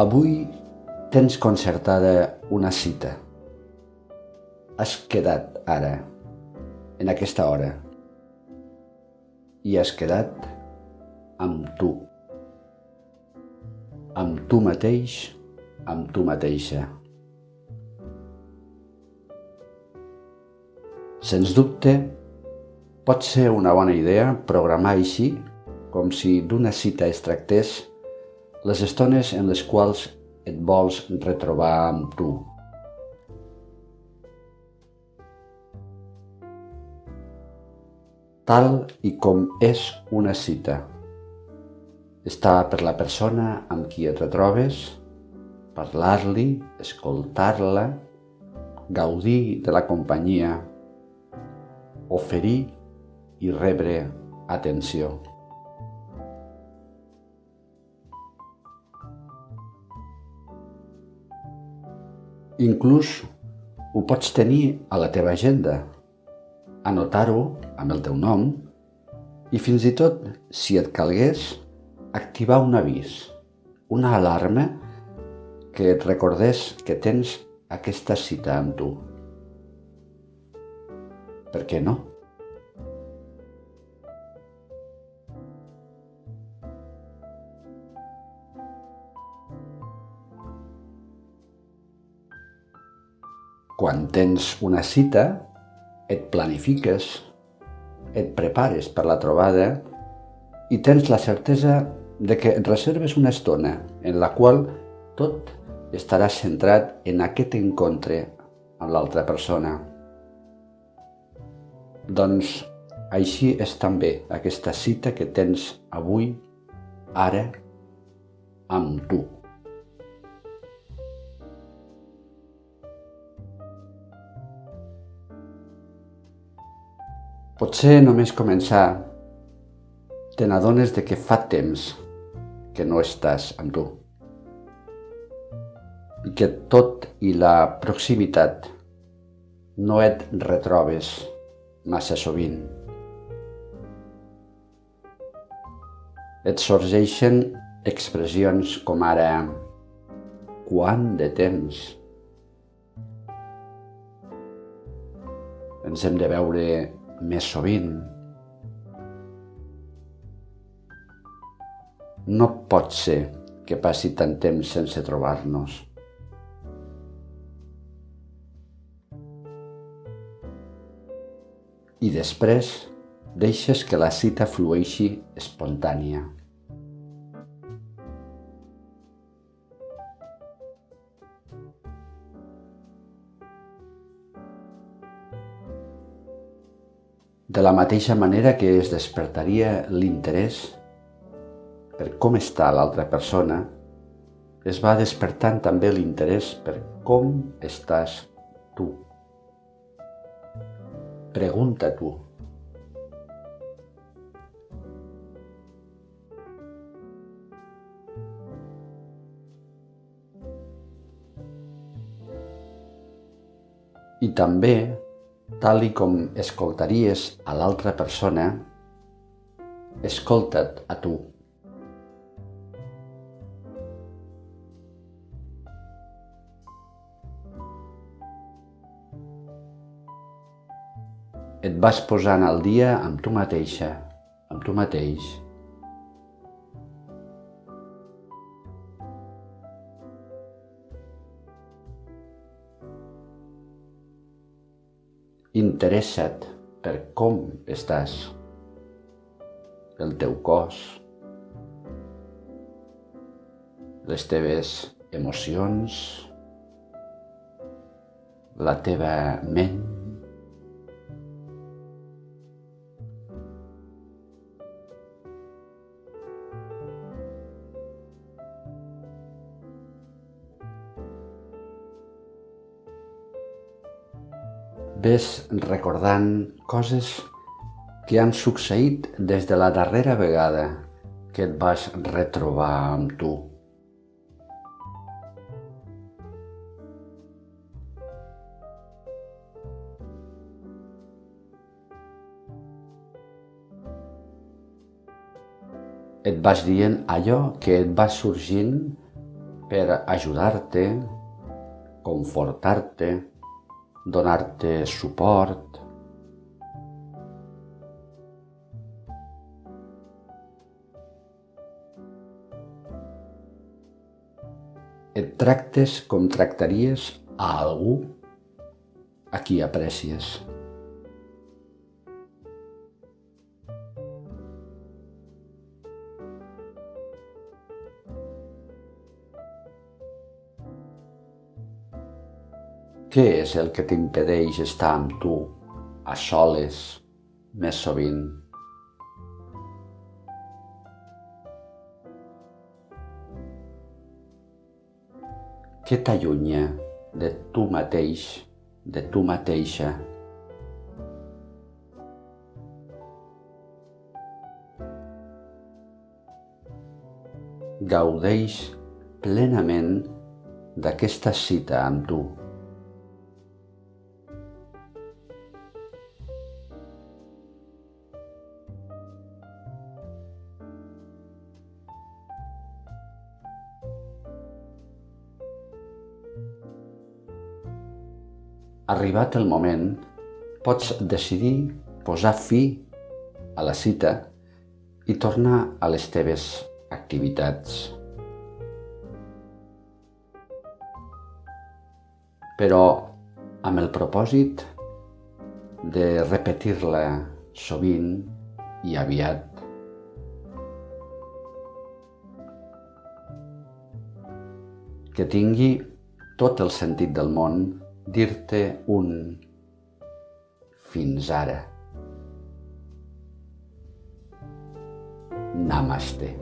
Avui tens concertada una cita. Has quedat ara, en aquesta hora, i has quedat amb tu. Amb tu mateix, amb tu mateixa. Sens dubte, pot ser una bona idea programar així, com si d'una cita es tractés, les estones en les quals et vols retrobar amb tu. Tal i com és una cita. Està per la persona amb qui et retrobes, parlar-li, escoltar-la, gaudir de la companyia, oferir i rebre atenció. Inclús ho pots tenir a la teva agenda, anotar-ho amb el teu nom i fins i tot, si et calgués, activar un avís, una alarma que et recordés que tens aquesta cita amb tu. Per què no? Quan tens una cita, et planifiques, et prepares per la trobada i tens la certesa de que et reserves una estona en la qual tot estarà centrat en aquest encontre amb l'altra persona. Doncs així és també aquesta cita que tens avui, ara, amb tu. Potser només començar. Te n'adones de que fa temps que no estàs amb tu. I que tot i la proximitat no et retrobes massa sovint. Et sorgeixen expressions com ara quant de temps ens hem de veure més sovint. No pot ser que passi tant temps sense trobar-nos. Després deixes que la cita flueixi espontània. De la mateixa manera que es despertaria l'interès per com està l'altra persona, es va despertant també l'interès per com estàs tu. Pregunta tu. I també tal i com escoltaries a l'altra persona, escolta't a tu. Et vas posant al dia amb tu mateixa, amb tu mateix. Interessa't per com estàs, el teu cos, les teves emocions, la teva ment, ves recordant coses que han succeït des de la darrera vegada que et vas retrobar amb tu. Et vas dient allò que et va sorgint per ajudar-te, confortar-te, donar-te suport. Et tractes com tractaries a algú a qui aprecies. Què és el que t'impedeix estar amb tu, a soles, més sovint? Què t'allunya de tu mateix, de tu mateixa? Gaudeix plenament d'aquesta cita amb tu. Arribat el moment, pots decidir posar fi a la cita i tornar a les teves activitats. Però amb el propòsit de repetir-la sovint i aviat. Que tingui tot el sentit del món dir-te un fins ara. Namaste.